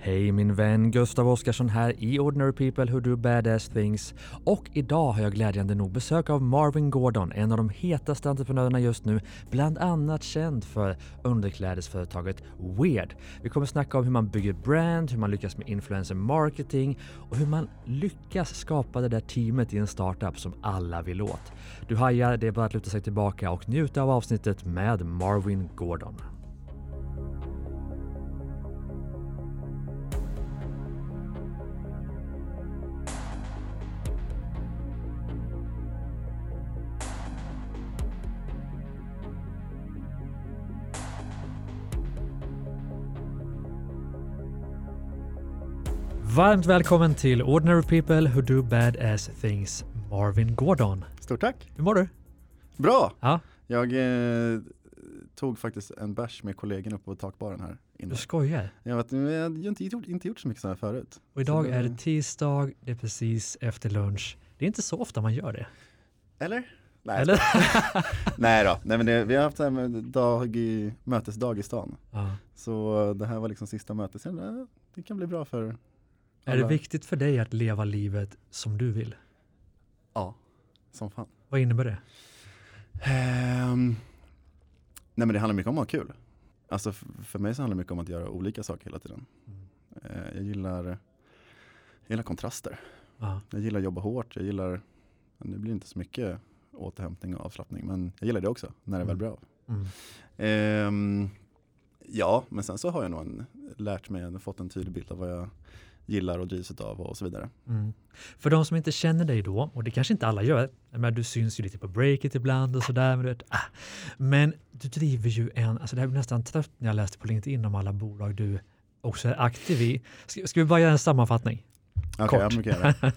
Hej min vän Gustav Oscarsson här i Ordinary People Who Do Badass Things och idag har jag glädjande nog besök av Marvin Gordon, en av de hetaste entreprenörerna just nu, bland annat känd för underklädesföretaget Weird. Vi kommer snacka om hur man bygger brand, hur man lyckas med influencer marketing och hur man lyckas skapa det där teamet i en startup som alla vill åt. Du hajar, det är bara att luta sig tillbaka och njuta av avsnittet med Marvin Gordon. Varmt välkommen till Ordinary People Who Do Badass Things, Marvin Gordon. Stort tack! Hur mår du? Bra! Ja. Jag eh, tog faktiskt en bärs med kollegorna uppe på takbaren här inne. Du skojar? Jag, vet, jag har inte gjort, inte gjort så mycket så här förut. Och idag Så är det tisdag, det är precis efter lunch. Det är inte så ofta man gör det. Eller? Nej, Eller? Nej då, Nej, men det, vi har haft en dag i, mötesdag i stan. ja. Så det här var liksom sista mötet. Sen, det kan bli bra för Är det viktigt för dig att leva livet som du vill? Ja, som fan. Vad innebär det? Ehm, nej men det handlar mycket om att ha kul. Alltså för mig så handlar det mycket om att göra olika saker hela tiden. Eh, jag gillar, jag gillar kontraster. Ja. Jag gillar att jobba hårt, jag gillar, det blir inte så mycket återhämtning och avslappning, men jag gillar det också när det väl Mm. blir av. Mm. Ehm, ja, men sen så har jag nog en, lärt mig, fått en tydlig bild av vad jag gillar och drivs av och så vidare. Mm. För de som inte känner dig då, och det kanske inte alla gör, men du syns ju lite på breaket ibland och sådär. Men, du vet, ah. men du driver ju en, alltså det här blir nästan trött när jag läste på LinkedIn om alla bolag du också är aktiv i. Ska, ska vi bara göra en sammanfattning? Okej, Kort. ja.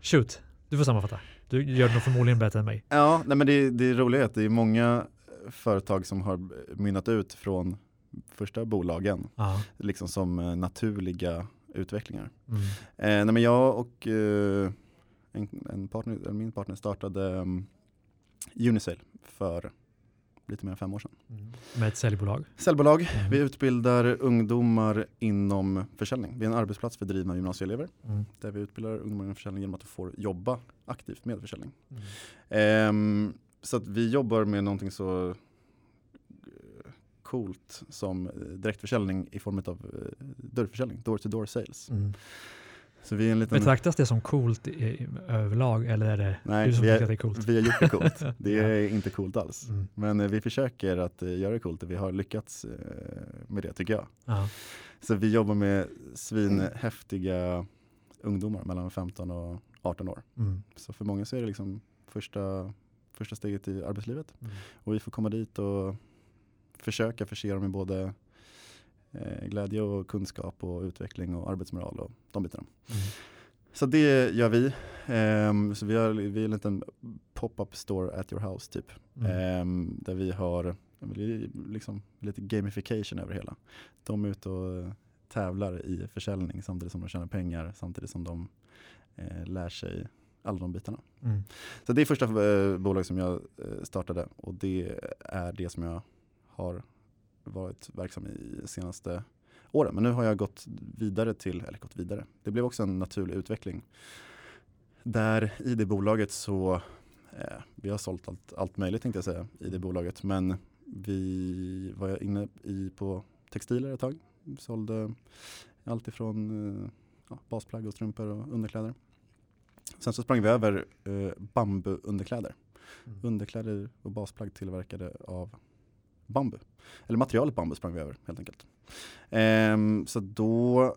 Shoot, du får sammanfatta. Du gör det nog förmodligen bättre än mig. Ja, nej men det, det är roligt att det är många företag som har mynnat ut från första bolagen, Ja. liksom som eh, naturliga utvecklingar. Mm. Eh, nej men jag och eh, en, en partner, min partner startade um, Unisail för lite mer än fem år sedan. Mm. Med ett säljbolag. Säljbolag, Mm. vi utbildar ungdomar inom försäljning. Vi är en arbetsplats för drivna gymnasieelever Mm. där vi utbildar ungdomar inom försäljning genom att de får jobba aktivt med försäljning. Ehm, så att vi jobbar med någonting så coolt som eh, direktförsäljning i form av eh, dörrförsäljning, door-to-door sales. Mm. Så vi är en liten... Betraktas det som coolt i, överlag eller är det Nej, du som vi tycker är- att det är coolt? Vi har gjort det coolt. Det är inte coolt alls. Mm. Men eh, vi försöker att göra det coolt och vi har lyckats med det tycker jag. Ja. Så vi jobbar med svinhäftiga ungdomar mellan 15 och 18 år. Mm. Så för många så är det liksom första, första steget i arbetslivet. Mm. Och vi får komma dit och försöka förse dem med både eh, glädje och kunskap och utveckling och arbetsmoral och de bitarna. Mm. Så det gör vi. Ehm, så vi har, vi är en liten pop-up store at your house typ. Mm. Ehm, där vi har liksom lite gamification över hela. De är ute och tävlar i försäljning samtidigt som de tjänar pengar, samtidigt som de eh, lär sig alla de bitarna. Mm. Så det är första eh, bolag som jag eh, startade och det är det som jag har varit verksam i senaste åren. Men nu har jag gått vidare till, eller gått vidare, det blev också en naturlig utveckling. Där i det bolaget så, eh, vi har sålt allt, allt möjligt tänkte jag säga i det bolaget. Men vi var inne i på textiler ett tag. Vi sålde allt ifrån eh, ja, basplagg och strumpor och underkläder. Sen så sprang vi över eh, bambuunderkläder. Mm. Underkläder och basplagg tillverkade av bambu. Eller materialet bambu sprang vi över helt enkelt. Ehm, så då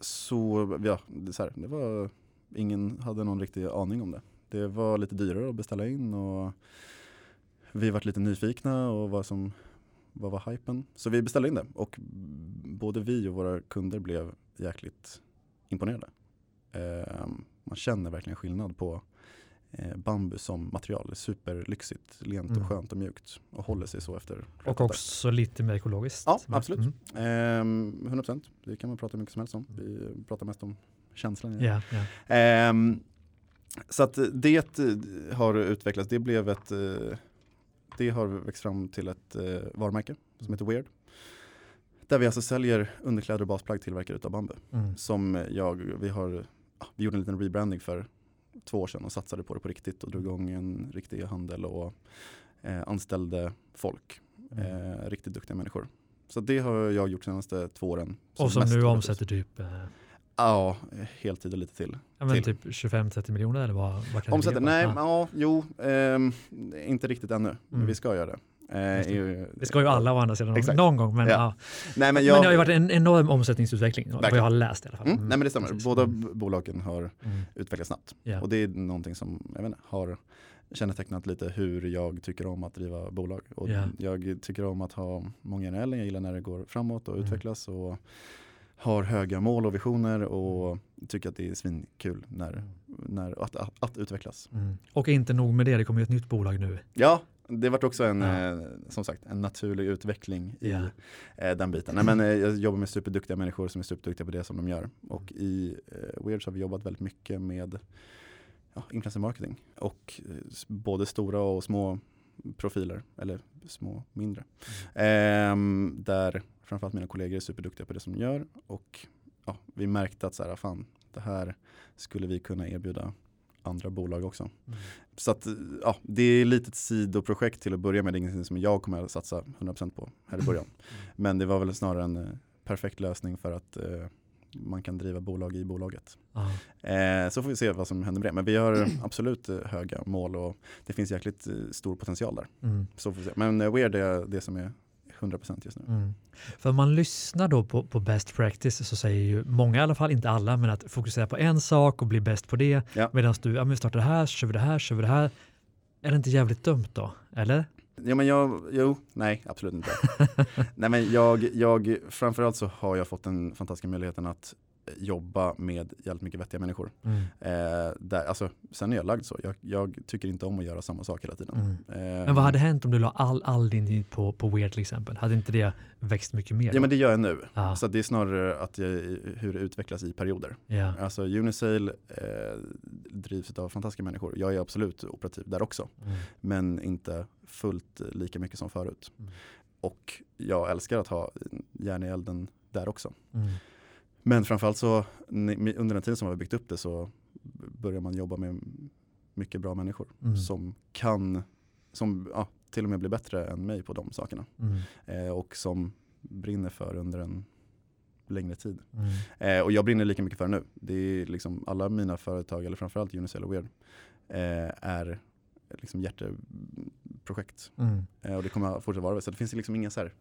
så, ja, det, så här, det var, ingen hade någon riktig aning om det. Det var lite dyrare att beställa in och vi var lite nyfikna och vad som vad var hypen. Så vi beställde in det och både vi och våra kunder blev jäkligt imponerade. Ehm, man känner verkligen skillnad på bambu som material. Det är superlyxigt, lent Mm. och skönt och mjukt och håller sig så efter Och också lite mer ekologiskt. Ja, Men- absolut. Mm. Ehm, 100%. Det kan man prata mycket som helst om. Vi pratar mest om känslan. Ja, ja. Ehm, så att det eh, har utvecklats. Det blev ett eh, det har växt fram till ett eh, varumärke som heter Weird. Där vi alltså säljer underkläder och basplagg tillverkade utav bambu. Mm. Som jag, vi har, vi gjorde en liten rebranding för två år sedan och satsade på det på riktigt och drog igång en riktig handel och eh, anställde folk. Mm. Eh, riktigt duktiga människor. Så det har jag gjort de senaste två åren. Och som nu omsätter typ, eh, Ja, heltid och lite till. ja, men Till. typ 25-30 miljoner eller vad, vad kan det Omsätter? ligga Nej, men Ja. jo, ehm, inte riktigt ännu. Men Mm. vi ska göra det. Eh, det. ju- Det ska ju alla å andra sidan Exakt. någon gång. Men, Ja. ja. Nej, men men, jag, det har ju varit en enorm omsättningsutveckling, vad Verkligen. jag har läst i alla fall. mm, nej men det stämmer. precis. Båda Mm. bolagen har Mm. utvecklats snabbt. Ja. Och det är någonting som jag inte, har kännetecknat lite hur jag tycker om att driva bolag. Och Ja. Jag tycker om att ha många generella, jag gillar när det går framåt och Mm. utvecklas. Och har höga mål och visioner och tycker att det är svinkul när, när, att, att, att utvecklas. Mm. Och inte nog med det, det kommer ju ett nytt bolag nu. Ja, det vart också en, Ja. eh, som sagt, en naturlig utveckling i Ja. eh, den biten. Nej, men, eh, jag jobbar med superduktiga människor som är superduktiga på det som de gör. Och i eh, Weirds har vi jobbat väldigt mycket med ja, influencer marketing. Och eh, både stora och små profiler, eller små mindre. Ehm, där framförallt mina kollegor är superduktiga på det som de gör. Och ja, vi märkte att så här, fan, det här skulle vi kunna erbjuda andra bolag också. Mm. Så att, ja, det är ett litet sidoprojekt till att börja med. Det är ingenting som jag kommer att satsa 100% på här i början. Men det var väl snarare en eh, perfekt lösning för att eh, man kan driva bolag i bolaget. Eh, så får vi se vad som händer med det. Men vi har absolut eh, höga mål och det finns jäkligt eh, stor potential där. Mm. Så får vi se. Men Weird är det som är 100% just nu. Mm. För om man lyssnar då på, på best practice så säger ju många i alla fall, inte alla, men att fokusera på en sak och bli bäst på det. Ja. Medan du, ja men vi startar det här, så kör vi det här, så kör vi det här. Är det inte jävligt dumt då? Eller? Ja men jag, jo, nej absolut inte. nej men jag, jag, framförallt så har jag fått den fantastiska möjligheten att jobba med jävligt mycket vettiga människor. Mm. Eh, där, alltså, sen är jag lagd så. Jag, jag tycker inte om att göra samma sak hela tiden. Mm. Eh, Men vad hade hänt om du la all, all din tid på, på Weird till exempel? Hade inte det växt mycket mer? Ja men det gör jag nu. Ja. Så det är snarare att jag, hur det utvecklas i perioder. ja. Alltså Unisail eh, drivs av fantastiska människor. Jag är absolut operativ där också. Mm. Men inte fullt lika mycket som förut. Mm. Och jag älskar att ha järn i elden där också. Men framförallt så under den tiden som vi har byggt upp det så börjar man jobba med mycket bra människor Mm. som kan, som ja, till och med blir bättre än mig på de sakerna. Mm. Eh, och som brinner för under en längre tid. Mm. Eh, och jag brinner lika mycket för det nu. Det är liksom alla mina företag, eller framförallt Unicell och Weird, eh, är liksom hjärteprojekt. Mm. Eh, och det kommer att fortsätta vara. Så det finns liksom inga så här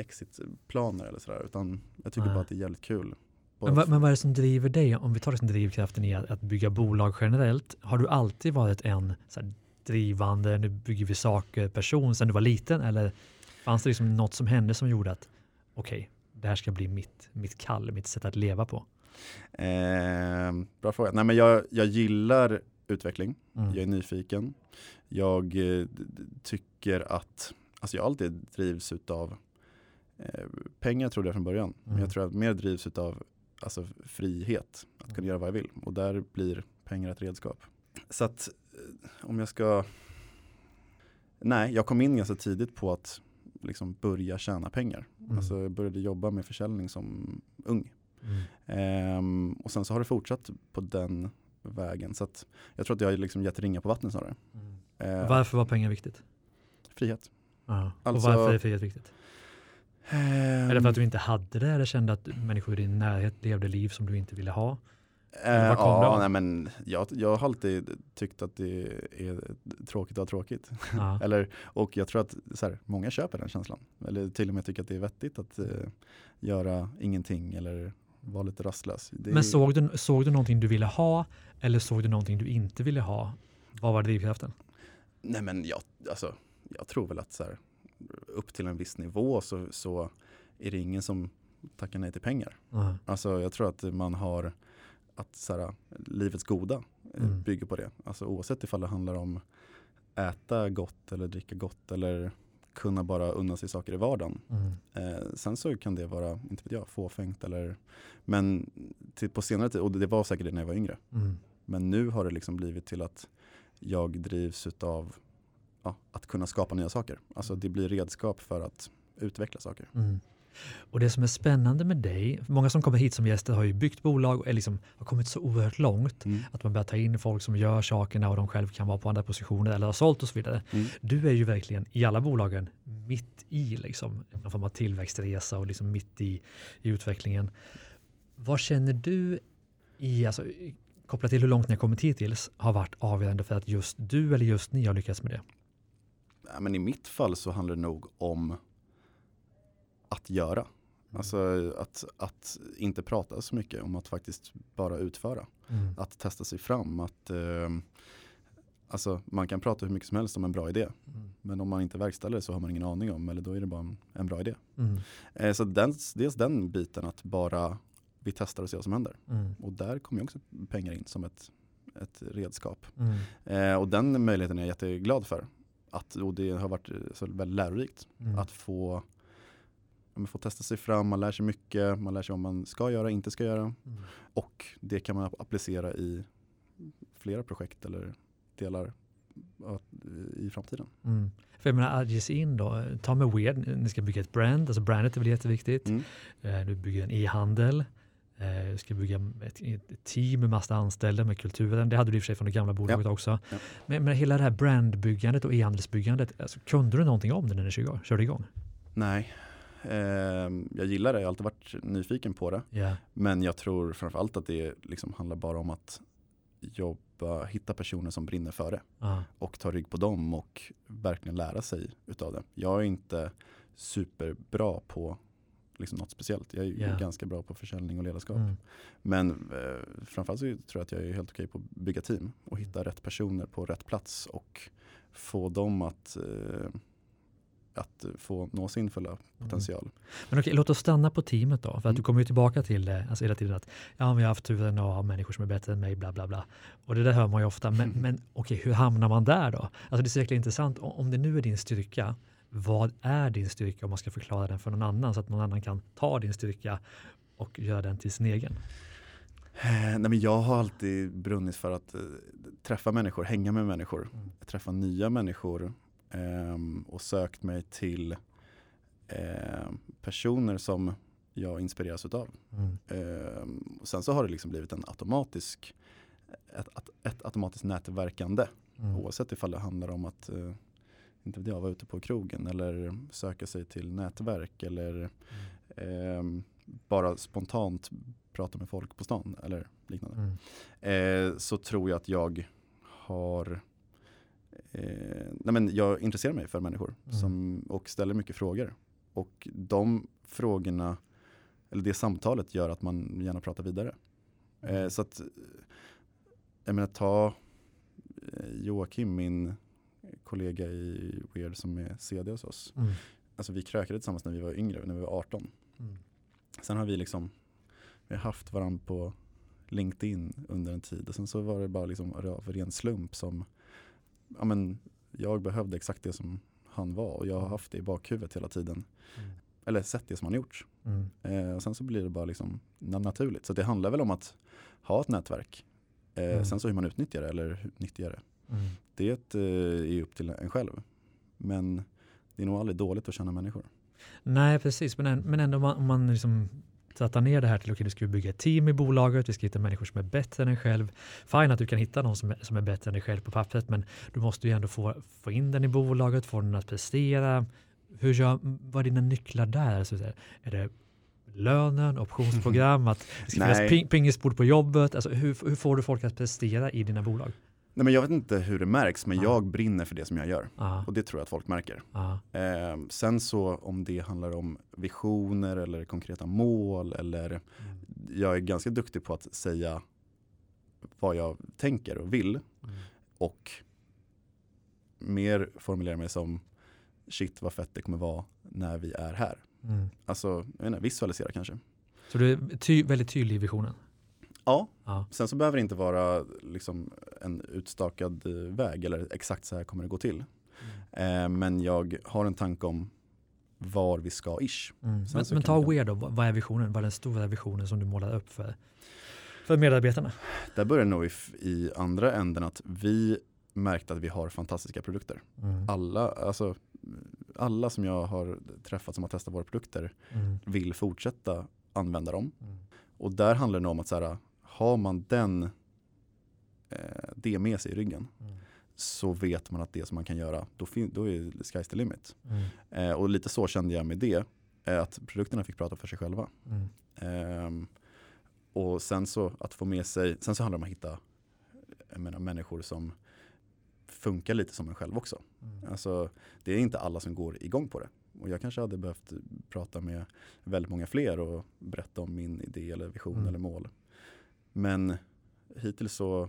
exit-planer eller sådär. Utan jag tycker Nej. bara att det är jävligt kul. Men, vad- för- men vad är det som driver dig? Om vi tar liksom drivkraften i att, att bygga bolag generellt. Har du alltid varit en här, drivande, nu bygger vi saker, person sedan du var liten? Eller fanns det liksom något som hände som gjorde att okej, det här ska bli mitt, mitt kall, mitt sätt att leva på? Eh, bra fråga. Nej, men jag, jag gillar utveckling. Mm. Jag är nyfiken. Jag eh, tycker att, alltså jag alltid drivs utav eh, pengar trodde jag från början. Men Mm. jag tror att mer drivs utav alltså, frihet. Att kunna göra vad jag vill. Och där blir pengar ett redskap. Så att eh, om jag ska Nej, jag kom in ganska tidigt på att liksom börja tjäna pengar. Mm. Alltså jag började jobba med försäljning som ung. Mm. Ehm, och sen så har det fortsatt på den vägen. Så att jag tror att jag har liksom gett ringa på vattnet snarare. Mm. Ehm, Varför var pengar viktigt? frihet. Ja. Alltså- och varför är frihet viktigt? Är det för att du inte hade det eller kände att människor i din närhet levde liv som du inte ville ha? det ja, nej, men jag, jag har alltid tyckt att det är tråkigt att ha tråkigt. Ja. Eller, och jag tror att så här, många köper den känslan. Eller till och med tycker att det är vettigt att eh, göra ingenting eller vara lite rastlös. Det Men såg du, såg du någonting du ville ha eller såg du någonting du inte ville ha? Vad var drivkraften? Nej men jag, alltså, jag tror väl att så här, upp till en viss nivå så, så är det ingen som tackar nej till pengar. Ja. Alltså jag tror att man har att så här, livets goda eh, Mm. bygger på det. Alltså oavsett ifall det handlar om äta gott eller dricka gott eller kunna bara unna sig saker i vardagen. Mm. Eh, sen så kan det vara, inte vet jag, fåfängt eller men till, på senare tid, och det var säkert det när jag var yngre. Mm. Men nu har det liksom blivit till att jag drivs av ja, att kunna skapa nya saker. Alltså det blir redskap för att utveckla saker. Mm. Och det som är spännande med dig, många som kommer hit som gäster har ju byggt bolag och är liksom, har kommit så oerhört långt Mm. att man börjar ta in folk som gör sakerna och de själv kan vara på andra positioner eller har sålt och så vidare. Mm. Du är ju verkligen i alla bolagen mitt i liksom, någon form av tillväxtresa och liksom mitt i, i utvecklingen. Vad känner du i, alltså, kopplat till hur långt ni har kommit hittills, har varit avgörande för att just du eller just ni har lyckats med det? Ja, men I mitt fall så handlar det nog om att göra. Alltså att, att inte prata så mycket om att faktiskt bara utföra. Mm. Att testa sig fram. Att, eh, alltså, man kan prata hur mycket som helst om en bra idé. Mm. Men om man inte verkställer det så har man ingen aning om. Eller då är det bara en, en bra idé. Mm. Eh, så den, dels den biten att bara vi testar och ser vad som händer. Mm. Och där kommer ju också pengar in som ett, ett redskap. Mm. Eh, och den möjligheten är jag jätteglad för. Att, och det har varit eh, så väldigt lärorikt. Mm. Att få, ja, få testa sig fram, man lär sig mycket, man lär sig vad man ska göra, inte ska göra. Mm. Och det kan man ap- applicera i flera projekt eller delar i framtiden. Mm. För jag menar, ge sig in då, ta med Weird, ni ska bygga ett brand, alltså brandet är väl jätteviktigt. Mm. Eh, Du bygger en e-handel, eh, du ska bygga ett, ett team med massa anställda med kulturen. Det hade du i och för sig från det gamla bolaget också. Ja. Men, men hela det här brandbyggandet och e-handelsbyggandet, alltså, kunde du någonting om det när ni körde igång? Nej, eh, jag gillar det, jag har alltid varit nyfiken på det. Ja. Men jag tror framförallt att det liksom handlar bara om att jobba, hitta personer som brinner för det. Ja. och ta rygg på dem och verkligen lära sig utav det. Jag är inte superbra på liksom något speciellt. Jag är Ja. ganska bra på försäljning och ledarskap. Mm. Men eh, framförallt så tror jag att jag är helt okej på att bygga team och hitta rätt personer på rätt plats och få dem att, eh, att få nå sin fulla potential. Men okej, låt oss stanna på teamet då, för att Mm. du kommer ju tillbaka till det alltså hela tiden att ja, jag har haft turen att ha människor som är bättre än mig, bla bla bla. Och det där hör man ju ofta, men, men okej, hur hamnar man där då? Alltså det är jäkla intressant, om det nu är din styrka, vad är din styrka om man ska förklara den för någon annan så att någon annan kan ta din styrka och göra den till sin egen? Eh, nej men jag har alltid brunnit för att eh, träffa människor, hänga med människor, Mm. träffa nya människor ehm, och sökt mig till ehm, personer som jag inspireras utav. Mm. Ehm, och sen så har det liksom blivit en automatisk, ett, ett, ett automatiskt nätverkande Mm. oavsett ifall det handlar om att eh, inte vet jag, vara ute på krogen eller söka sig till nätverk eller ehm, bara spontant prata med folk på stan eller liknande. Mm. Eh, så tror jag att jag har eh, nej men jag intresserar mig för människor Mm. som, och ställer mycket frågor. Och de frågorna, eller det samtalet gör att man gärna pratar vidare. Eh, så att, eh, jag menar ta eh, Joakim, min kollega i Weird som är CD hos oss. Mm. Alltså vi krökade tillsammans när vi var yngre, när vi var 18. Mm. Sen har vi liksom vi har haft varandra på LinkedIn under en tid och sen så var det bara liksom av ren slump som ja, men, jag behövde exakt det som han var och jag har haft det i bakhuvudet hela tiden. Mm. Eller sett det som han gjort. Mm. Eh, och sen så blir det bara liksom na- naturligt. Så det handlar väl om att ha ett nätverk. Eh, Mm. Sen så hur man utnyttjar det eller nyttjar det. Mm. Det eh, är upp till en själv. Men det är nog aldrig dåligt att känna människor. Nej, precis. Men, än- men ändå om man, om man liksom trattar ner det här till, okej, du ska bygga ett team i bolaget, vi ska hitta människor som är bättre än en själv. Fine att du kan hitta någon som är, som är bättre än dig själv på pappret, men du måste ju ändå få, få in den i bolaget, få den att prestera. Hur gör, vad är dina nycklar där? Så, att säga? är det lönen, optionsprogram, att det ska finnas ping, pingisbord på jobbet? Alltså, hur, hur får du folk att prestera i dina bolag? Nej, men jag vet inte hur det märks men Ja. jag brinner för det som jag gör. Ja, Och det tror jag att folk märker. ja, Eh, sen så om det handlar om visioner eller konkreta mål eller jag är ganska duktig på att säga vad jag tänker och vill Mm. och mer formulera mig som shit vad fett det kommer vara när vi är här. Mm. Alltså jag vet inte, visualisera kanske. Så du är ty, väldigt tydlig i visionen? Ja, Ja. sen så behöver det inte vara liksom en utstakad eh, väg eller exakt så här kommer det gå till. Eh, men jag har en tanke om var vi ska ish. Mm. Men, men ta Weird då, vad är visionen? Vad är den stora visionen som du målar upp för, för medarbetarna? Där börjar nog i, i andra änden att vi märkte att vi har fantastiska produkter. Mm. Alla, alltså, alla som jag har träffat som har testat våra produkter Mm. vill fortsätta använda dem. Mm. Och där handlar det nog om att så här, har man den, eh, det med sig i ryggen Mm. så vet man att det som man kan göra, då, då är sky's the limit. Mm. Eh, och lite så kände jag med det, eh, att produkterna fick prata för sig själva. Mm. Ehm, och sen så att få med sig, sen så handlar det om att hitta menar, människor som funkar lite som en själv också. Mm. Alltså, det är inte alla som går igång på det. Och jag kanske hade behövt prata med väldigt många fler och berätta om min idé eller vision Mm. eller mål. Men hittills så,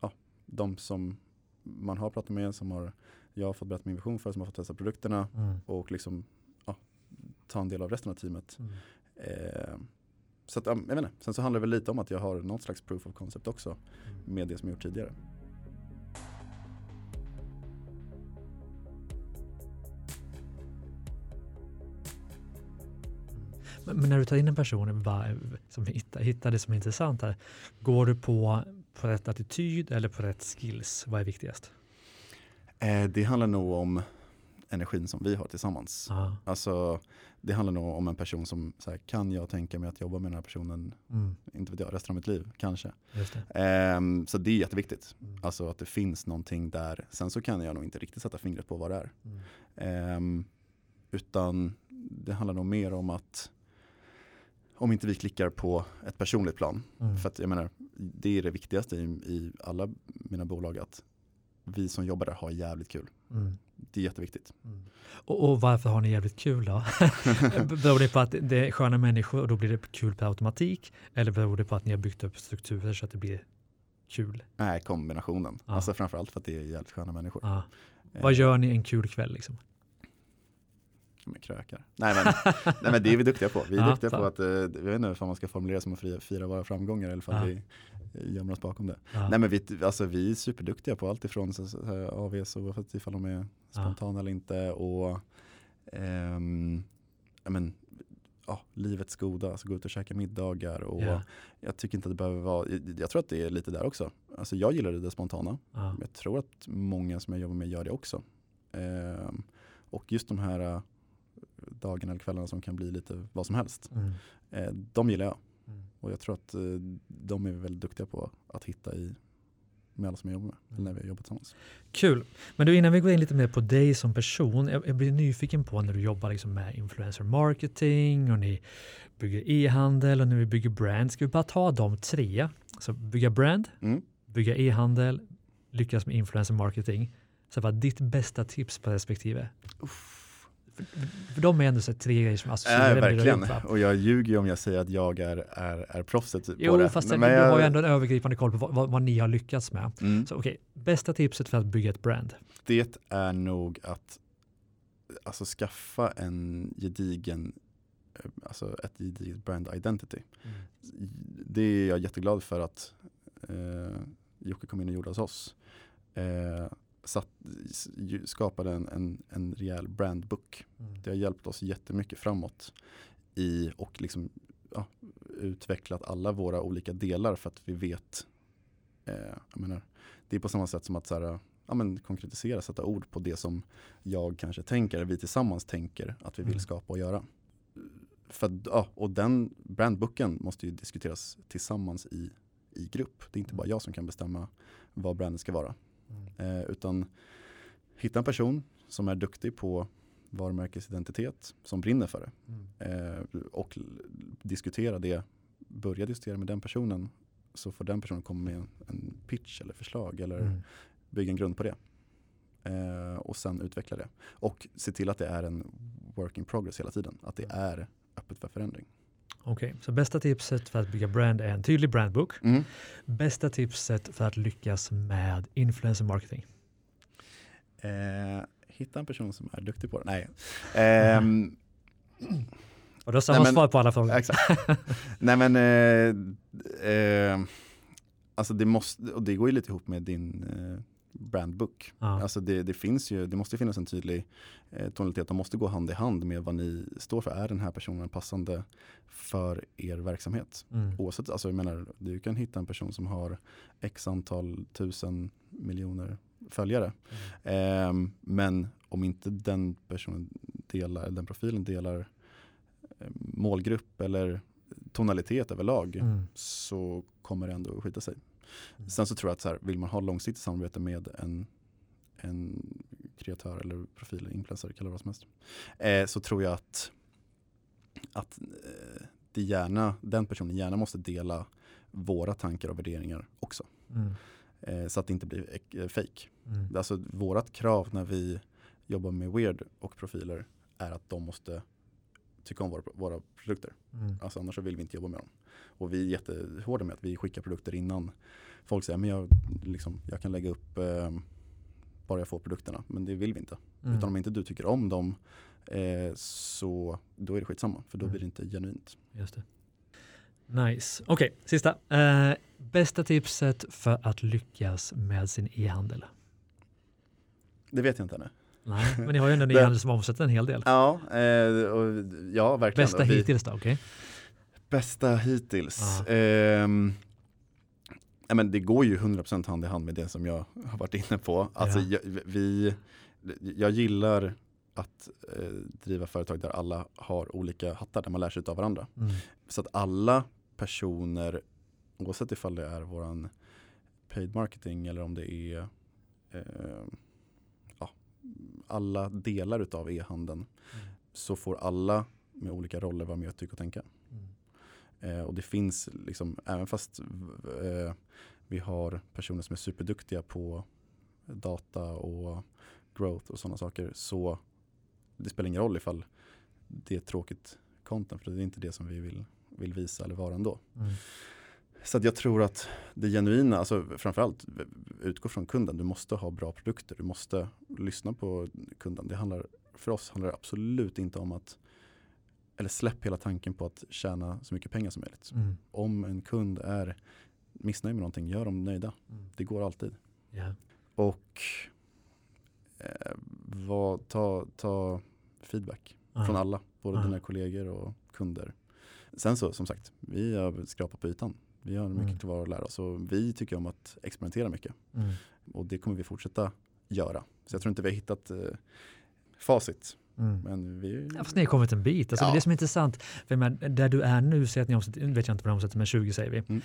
ja, de som man har pratat med, som har, jag har fått berätta min vision för, som har fått testa produkterna Mm. och liksom ja, ta en del av resten av teamet. Mm. Eh, så att, ja, jag vet inte. Sen så handlar det väl lite om att jag har något slags proof of concept också Mm. med det som jag gjort tidigare. Men, när du tar in en person som hittar, det som är intressant här, går du på, på rätt attityd eller på rätt skills? Vad är viktigast? Eh, det handlar nog om energin som vi har tillsammans. Ja. Alltså, det handlar nog om en person som, så här, kan jag tänka mig att jobba med den här personen, Mm, inte vet jag, resten av mitt liv, kanske. det. Ehm, så det är jätteviktigt. Mm. Alltså att det finns någonting där. Sen så kan jag nog inte riktigt sätta fingret på vad det är. Mm. Ehm, utan det handlar nog mer om att om inte vi klickar på ett personligt plan. Mm. För att jag menar, det är det viktigaste i, i alla mina bolag att vi som jobbar där har jävligt kul. Mm. Det är jätteviktigt. Mm. Och, och varför har ni jävligt kul då? beror det på att det är sköna människor och då blir det kul per automatik? Eller beror det på att ni har byggt upp strukturer så att det blir kul? Nej, kombinationen. Ja. Alltså framförallt för att det är jävligt sköna människor. Ja. Eh, Vad gör ni en kul kväll liksom? Med krökar. Nej men, nej men det är vi duktiga på. Vi är Ja, duktiga så. på att, eh, jag vet inte om man ska formulera som att fira, våra framgångar eller ifall Ja. vi eh, gömmer oss bakom det. Nej men vi, alltså, vi är superduktiga på allt ifrån så, så, här, AVs oavsett ifall de är spontana eller inte och ehm, men, ja, livets goda, alltså gå ut och käka middagar och Ja. jag tycker inte att det behöver vara, jag tror att det är lite där också. Alltså jag gillar det spontana, men jag tror att många som jag jobbar med gör det också. Ehm, och just de här dagarna eller kvällarna som kan bli lite vad som helst, Mm. eh, de gillar jag. Mm. Och jag tror att eh, de är väldigt duktiga på att hitta i med alla som jag jobbar med, eller när vi har jobbat tillsammans. Kul. Men du, innan vi går in lite mer på dig som person, jag, jag blir nyfiken på när du jobbar liksom med influencer marketing och ni bygger e-handel och när vi bygger brand. Ska vi bara ta de tre? Så bygga brand, Mm. bygga e-handel, lyckas med influencer marketing. Så bara ditt bästa tips på respektive. För, för de är ändå så tre grejer som associerar Äh, verkligen. va? Och jag ljuger ju om jag säger att jag är, är, är proffset på Jo, det. fast Men du jag- har ju ändå en övergripande koll på vad, vad, vad ni har lyckats med. Mm. Så okej, bästa tipset för att bygga ett brand? Det är nog att alltså, skaffa en gedigen, eh, alltså ett gediget brand identity. Det är jag jätteglad för att eh, Jocke kom in och gjorde hos oss. Eh, satt, skapade en, en, en rejäl brandbook. Mm. Det har hjälpt oss jättemycket framåt i och liksom, ja, utvecklat alla våra olika delar för att vi vet, eh, jag menar, det är på samma sätt som att så här, ja, men konkretisera, sätta ord på det som jag kanske tänker, vi tillsammans tänker att vi vill Mm. skapa och göra. För, ja, och den brandbooken måste ju diskuteras tillsammans i, i grupp. Det är inte bara jag som kan bestämma vad brandet ska vara. Mm. Eh, utan hitta en person som är duktig på varumärkesidentitet, som brinner för det. Mm. Eh, och diskutera det, börja diskutera med den personen så får den personen komma med en, en pitch eller förslag eller Mm. bygga en grund på det. Eh, och sen utveckla det. Och se till att det är en work in progress hela tiden. Att det Mm. är öppet för förändring. Okej, så bästa tipset för att bygga brand är en tydlig brandbook. Mm. Bästa tipset för att lyckas med influencer marketing? Eh, hitta en person som är duktig på det. Nej. Ehm, Och du har samma Nej, men- svar på alla frågor. Exakt. Nej men, eh, eh, alltså det måste, och det går ju lite ihop med din eh, brandbook. Ja. Alltså det, det finns ju, det måste finnas en tydlig eh, tonalitet, de måste gå hand i hand med vad ni står för. Är den här personen passande för er verksamhet? Mm. Oavsett, alltså jag menar, du kan hitta en person som har x antal tusen miljoner följare. Eh, men om inte den personen delar, den profilen delar eh, målgrupp eller tonalitet överlag Mm. så kommer det ändå att skita sig. Mm. Sen så tror jag att så här, vill man ha långsiktigt samarbete med en, en kreatör eller profil, influencer, kalla det vad som helst. Eh, så tror jag att, att eh, det gärna, den personen gärna måste dela våra tankar och värderingar också. Mm. Eh, så att det inte blir eh, fake. Mm. Alltså vårat krav när vi jobbar med Weird och profiler är att de måste tycka om våra, våra produkter. Mm. Alltså annars så vill vi inte jobba med dem. Och vi är jättehårda med att vi skickar produkter innan folk säger men jag, liksom, jag kan lägga upp eh, bara jag får produkterna. Men det vill vi inte. Mm. Utan om inte du tycker om dem eh, så då är det skitsamma. För då Mm. blir det inte genuint. Just det. Nice. Okej, sista. Eh, bästa tipset för att lyckas med sin e-handel? Det vet jag inte ännu. Nej, men ni har ju ändå en e-handel som omsätter en hel del. Ja, eh, och, ja verkligen. Bästa vi, hittills då, okej? Bästa hittills. Ja, men det går ju 100% hand i hand med det som jag har varit inne på. Alltså, Ja. jag, vi, jag gillar att eh, driva företag där alla har olika hattar, där man lär sig av varandra. Mm. Så att alla personer, oavsett ifall det är våran paid marketing eller om det är eh, alla delar utav e-handeln, Mm. så får alla med olika roller vara med och tycka och tänka. Mm. Eh, och det finns, liksom, även fast eh, vi har personer som är superduktiga på data och growth och sådana saker, så det spelar ingen roll ifall det är tråkigt content, för det är inte det som vi vill, vill visa eller vara ändå. Mm. Så jag tror att det genuina, alltså framförallt utgå från kunden. Du måste ha bra produkter, du måste lyssna på kunden. Det handlar, för oss handlar det absolut inte om att, eller släpp hela tanken på att tjäna så mycket pengar som möjligt. Mm. Om en kund är missnöjd med någonting, gör dem nöjda. Mm. Det går alltid. Ja. Och eh, vad, ta, ta feedback Ja. från alla, både Ja. dina kollegor och kunder. Sen så, som sagt, vi har skrapat på ytan. Vi har mycket Mm. kvar att lära oss och vi tycker om att experimentera mycket. Mm. Och det kommer vi fortsätta göra. Så jag tror inte vi har hittat eh, facit. Mm. Men vi... Ja, fast ni har kommit en bit. Alltså, Det är Ja. det som är intressant. För men, där du är nu, säger att ni omsätter, vet jag inte vad ni omsätter, men 20 säger vi. Mm.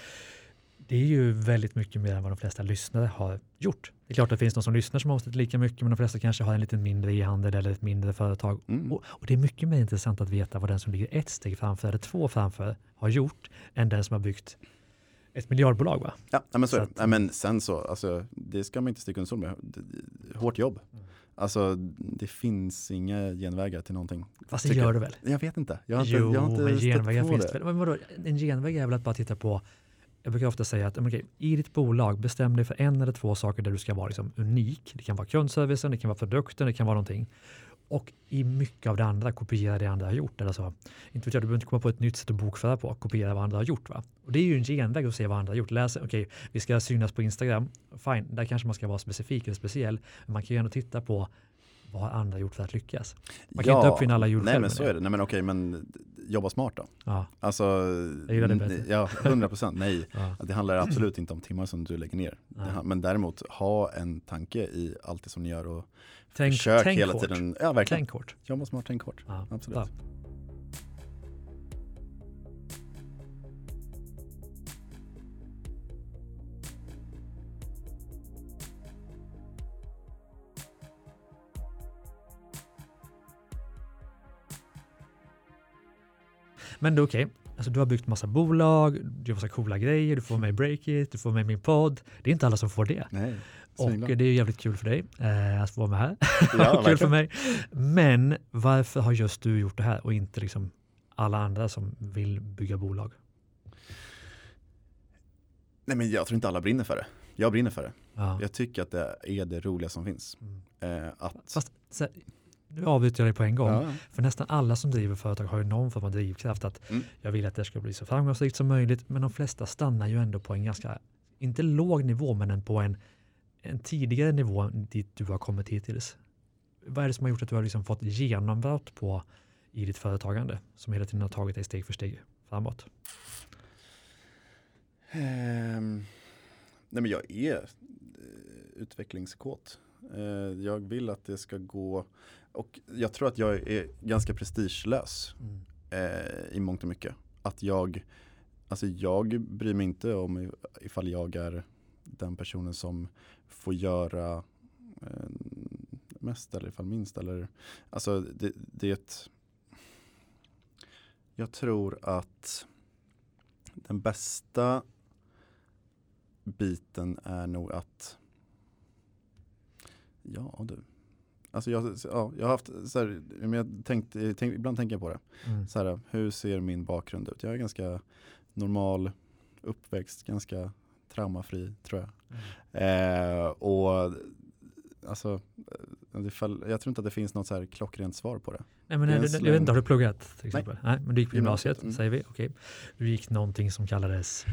Det är ju väldigt mycket mer än vad de flesta lyssnare har gjort. Det är klart att det finns någon som lyssnar som omsätter lika mycket, men de flesta kanske har en lite mindre e-handel eller ett mindre företag. Mm. Och, och det är mycket mer intressant att veta vad den som ligger ett steg framför eller två framför har gjort än den som har byggt ett miljardbolag. Va? Ja, men så, Så är det. att- men sen så, alltså, det ska man inte sticka under stol med. Hårt jobb. Mm. Alltså det finns inga genvägar till någonting. Fast det gör det väl? Jag vet inte. Jag har inte, jo, jag har inte men genvägar finns det. väl. Men vadå, en genväg är väl att bara titta på jag brukar ofta säga att okej, i ditt bolag bestäm dig för en eller två saker där du ska vara liksom unik. Det kan vara kundservicen, det kan vara produkten, det kan vara någonting. Och i mycket av det andra, kopiera det andra har gjort. Eller så. Inte vet jag, du behöver inte komma på ett nytt sätt att bokföra på, kopiera vad andra har gjort. Va? Och det är ju en genväg att se vad andra har gjort. Läs, okej, vi ska synas på Instagram, fine, där kanske man ska vara specifik eller speciell. Men man kan ju ändå titta på vad har andra gjort för att lyckas. Man kan inte uppfinna alla hjul Nej men så det. är det. Nej men okej men jobba smart då. Ja, Alltså, Jag gillar det bättre. ja 100 procent nej. ja. Det handlar absolut inte om timmar som du lägger ner. Ha- Men däremot ha en tanke i allt det som ni gör och Tänk, försök tänk hela hårt. tiden. Ja verkligen. Tänk hårt. Jobba smart, tänk hårt. Ja. Absolut. Ja. Men det är okej. Alltså, du har byggt massa bolag, du gör massa coola grejer, du får med i Breakit, du får med i min podd. Det är inte alla som får det. Nej, Och det är jävligt kul för dig eh, att vara med här. Ja, kul för mig. Men varför har just du gjort det här och inte liksom alla andra som vill bygga bolag? Nej men jag tror inte alla brinner för det. Jag brinner för det. Ja. Jag tycker att det är det roliga som finns. Mm. Eh, att, Fast här, nu avbryter jag dig på en gång. ja, För nästan alla som driver företag har ju någon form av drivkraft att Mm. jag vill att det ska bli så framgångsrikt som möjligt. Men de flesta stannar ju ändå på en ganska, inte låg nivå, men en på en, en tidigare nivå dit du har kommit hittills. Vad är det som har gjort att du har liksom fått genombrott på i ditt företagande som hela tiden har tagit dig steg för steg framåt? Ehm, nej men jag är, eh, utvecklingskåt. Eh, jag vill att det ska gå och jag tror att jag är ganska prestigelös Mm. eh, i mångt och mycket. Att jag, alltså jag bryr mig inte om ifall jag är den personen som får göra eh, mest eller ifall minst. Eller, alltså det, det är ett, jag tror att den bästa biten är nog att Ja du. Alltså jag, ja, jag har haft, så här, men jag tänkt, tänk, ibland tänker jag på det. Mm. Så här, hur ser min bakgrund ut? Jag är ganska normal uppväxt, ganska traumafri tror jag. Eh, och alltså, fall, jag tror inte att det finns något så här klockrent svar på det. Nej, men Det du, jag vet inte, har du pluggat till exempel? Nej. men du gick på Gymnasiet, mm. säger vi. Okej. Du gick någonting som kallades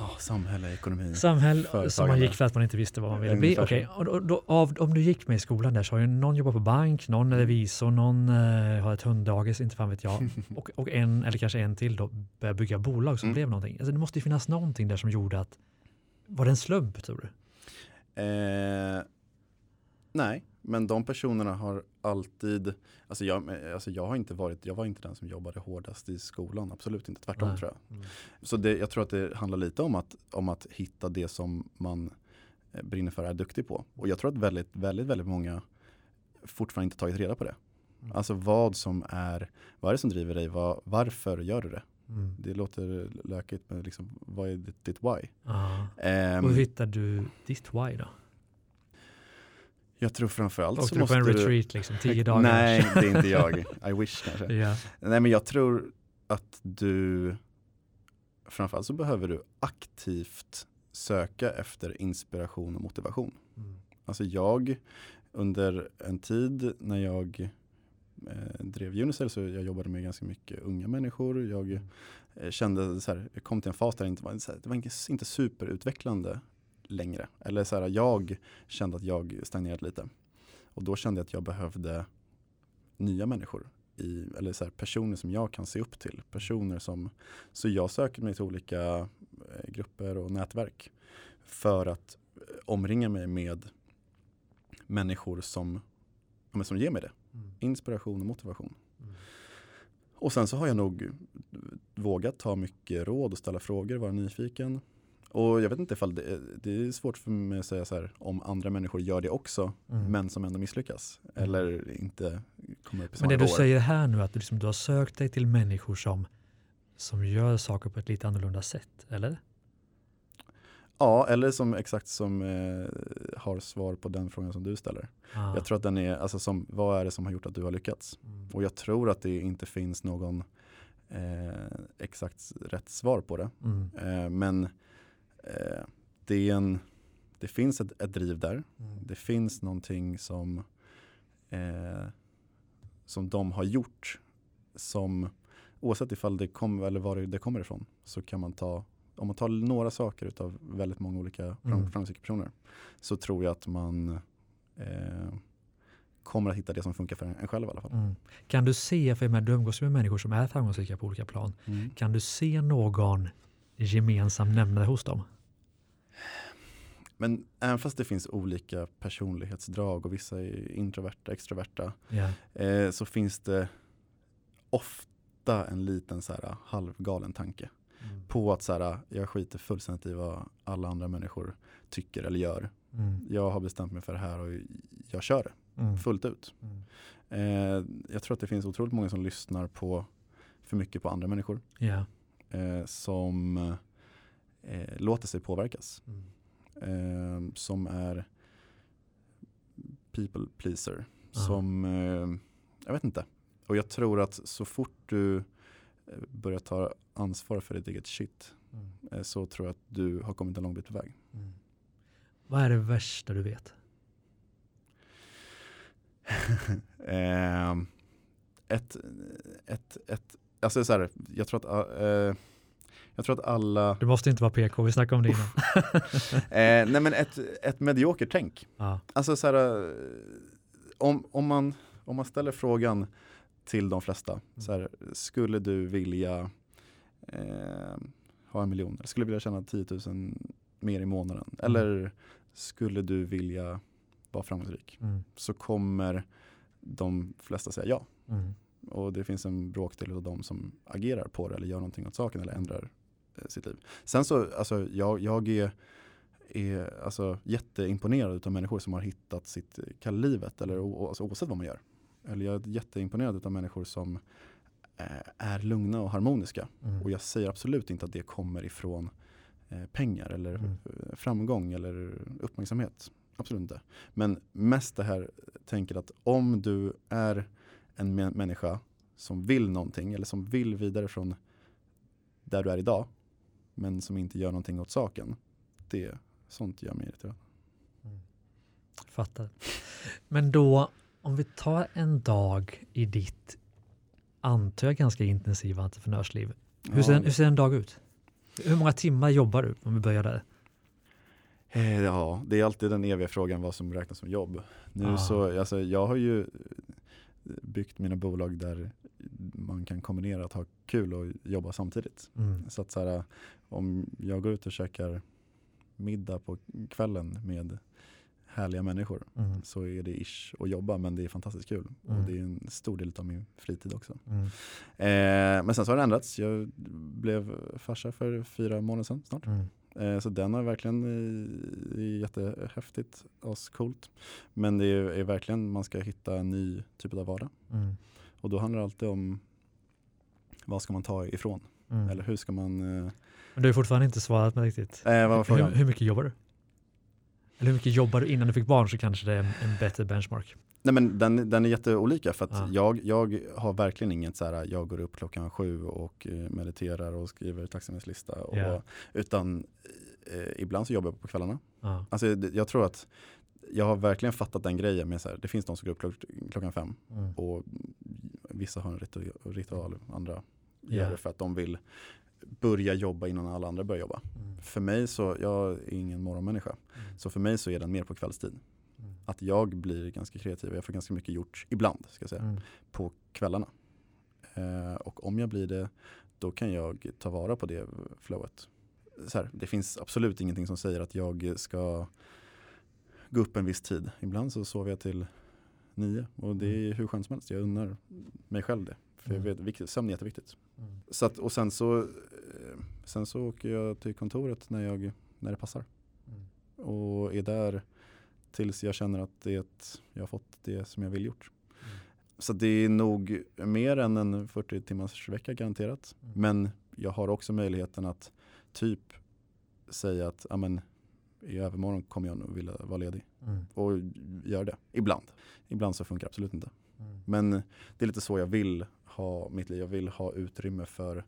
Oh, samhälle, ekonomi. samhäll, som man gick för att man inte visste vad man ville bli. Så. och då, då, av, om du gick med i skolan där så har ju någon jobbat på bank, någon är revisor, någon eh, har ett hunddagis, inte fan vet jag. Och, och en, eller kanske en till då, börjar bygga bolag som Mm. blev någonting. Alltså det måste ju finnas någonting där som gjorde att, var det en slump tror du? Eh, nej, men de personerna har alltid, alltså jag, alltså jag har inte varit, jag var inte den som jobbade hårdast i skolan, absolut inte, tvärtom Nej. tror jag. Mm. Så det, jag tror att det handlar lite om att, om att hitta det som man eh, brinner för och är duktig på. Och jag tror att väldigt, väldigt, väldigt många fortfarande inte tagit reda på det. Mm. Alltså vad som är, vad är det som driver dig, vad, varför gör du det? Mm. Det låter lökigt men liksom, vad är ditt, ditt why? Ehm, Och hur hittar du ditt why då? jag tror framförallt så Åkte du på måste en du retreat liksom, tio dagar? Nej, det är inte jag. I wish kanske. ja. Nej, men jag tror att du framförallt så behöver du aktivt söka efter inspiration och motivation. Mm. Alltså jag under en tid när jag eh, drev Unicell så jag jobbade med ganska mycket unga människor. Jag eh, kände så här, jag kom till en fas där det inte var, här, det var inte, inte superutvecklande längre. Eller så här, jag kände att jag stagnerade lite. Och då kände jag att jag behövde nya människor. I, eller så här, personer som jag kan se upp till. Personer som, så jag söker mig till olika eh, grupper och nätverk. För att eh, omringa mig med människor som, som ger mig det. Mm. Inspiration och motivation. Mm. Och sen så har jag nog vågat ta mycket råd och ställa frågor, vara nyfiken. Och jag vet inte ifall det, det är svårt för mig att säga så här om andra människor gör det också Mm. men som ändå misslyckas. Eller inte kommer upp i Men det du säger här nu att du, liksom, du har sökt dig till människor som, som gör saker på ett lite annorlunda sätt, eller? Ja, eller som exakt som eh, har svar på den frågan som du ställer. Ah. Jag tror att den är, alltså som, vad är det som har gjort att du har lyckats? Mm. Och jag tror att det inte finns någon eh, exakt rätt svar på det. Mm. Eh, men eh, det, är en, det finns ett, ett driv där. Mm. Det finns någonting som, eh, som de har gjort som oavsett ifall det kommer eller var det, det kommer ifrån så kan man ta om man tar några saker av väldigt många olika Mm. framgångsrika personer så tror jag att man eh, kommer att hitta det som funkar för en, själv i alla fall. Mm. Kan du se, för jag menar, du umgås med människor som är framgångsrika på olika plan, Mm. kan du se någon gemensam nämnare hos dem? Men även fast det finns olika personlighetsdrag och vissa är introverta, extroverta Ja. eh, så finns det ofta en liten så här, halvgalen tanke Mm. på att så här, jag skiter fullständigt i vad alla andra människor tycker eller gör. Mm. Jag har bestämt mig för det här och jag kör det Mm. fullt ut. Mm. Eh, jag tror att det finns otroligt många som lyssnar på för mycket på andra människor Ja. eh, som eh, låter sig påverkas. Mm. eh, som är people pleaser. Aha. Som, eh, jag vet inte. Och jag tror att så fort du börjar ta ansvar för ditt eget shit Mm. eh, så tror jag att du har kommit en lång bit på väg. Mm. Vad är det värsta du vet? eh, ett, ett, ett, alltså så här, jag tror att, eh, jag tror att alla, Du måste inte vara PK, vi snackade om det innan. eh, nej men ett, ett mediokert tänk. ja. Alltså så här, eh, om, om, man, om man ställer frågan till de flesta, så här, skulle du vilja eh, ha en miljon? Skulle du vilja tjäna 10 000 mer i månaden? Eller skulle du vilja vara framgångsrik? Mm. Så kommer de flesta säga ja. Mm. Och det finns en bråkdel av dem som agerar på det eller gör någonting åt saken eller ändrar eh, sitt liv. Sen så, alltså jag, jag är, är alltså, jätteimponerad av människor som har hittat sitt kall i livet eller alltså, oavsett vad man gör. Eller jag är jätteimponerad av människor som eh, är lugna och harmoniska. Mm. Och jag säger absolut inte att det kommer ifrån eh, pengar eller Mm. eh, framgång eller uppmärksamhet. Absolut inte. Men mest det här tänker att om du är en mä- människa som vill någonting eller som vill vidare från där du är idag men som inte gör någonting åt saken. Det, sånt gör mig irriterad. Fattar. Men då, om vi tar en dag i ditt, antar jag, ganska intensiva entreprenörsliv. Hur ser, en, hur ser en dag ut? Hur många timmar jobbar du? Om vi börjar där. Eh, Ja, det är alltid den eviga frågan vad som räknas som jobb. Nu Ah. så, alltså, jag har ju byggt mina bolag där man kan kombinera att ha kul och jobba samtidigt. Mm. Så att så här, om jag går ut och käkar middag på kvällen med härliga människor Mm. så är det ish att jobba men det är fantastiskt kul. Mm. Och det är en stor del av min fritid också. Mm. Eh, men sen så har det ändrats. Jag blev farsa för fyra månader sedan snart. Mm. Eh, så den har verkligen eh, är jättehäftigt, coolt. Men det är, är verkligen, man ska hitta en ny typ av vardag. Mm. Och då handlar det alltid om vad ska man ta ifrån? Mm. Eller hur ska man... Eh, Men du har fortfarande inte svarat mig riktigt. eh, vad var Hur, frågan? hur mycket jobbar du? Eller hur mycket jobbar du innan du fick barn så kanske det är en, en bättre benchmark. Nej, men den, den är jätteolika för att Ja. jag, jag har verkligen inget så här, jag går upp klockan sju och eh, mediterar och skriver taxameterslista. Och, Ja. Utan eh, ibland så jobbar jag på kvällarna. Ja. Alltså, jag tror att jag har verkligen fattat den grejen med så här, det finns de som går upp klock, klockan fem Mm. och vissa har en ritual, andra Ja. gör det för att de vill börja jobba innan alla andra börjar jobba. Mm. För mig så, jag är ingen morgonmänniska, Mm. så för mig så är den mer på kvällstid. Mm. Att jag blir ganska kreativ och jag får ganska mycket gjort, ibland ska säga, Mm. på kvällarna. Eh, och om jag blir det, då kan jag ta vara på det flowet. Så här, det finns absolut ingenting som säger att jag ska gå upp en viss tid. Ibland så sover jag till nio och det är hur skönt som helst. Jag unnar mig själv det. För jag Mm. vet, viktigt, sömn är jätteviktigt. Mm. Så att, och sen så, eh, sen så åker jag till kontoret när, jag, när det passar. Mm. Och är där tills jag känner att det, jag har fått det som jag vill gjort. Mm. Så det är nog mer än en 40 timmars vecka garanterat. Mm. Men jag har också möjligheten att typ säga att amen, i övermorgon kommer jag nog vilja vara ledig. Mm. Och gör det. Ibland. Ibland så funkar det absolut inte. Mm. Men det är lite så jag vill ha mitt liv. Jag vill ha utrymme för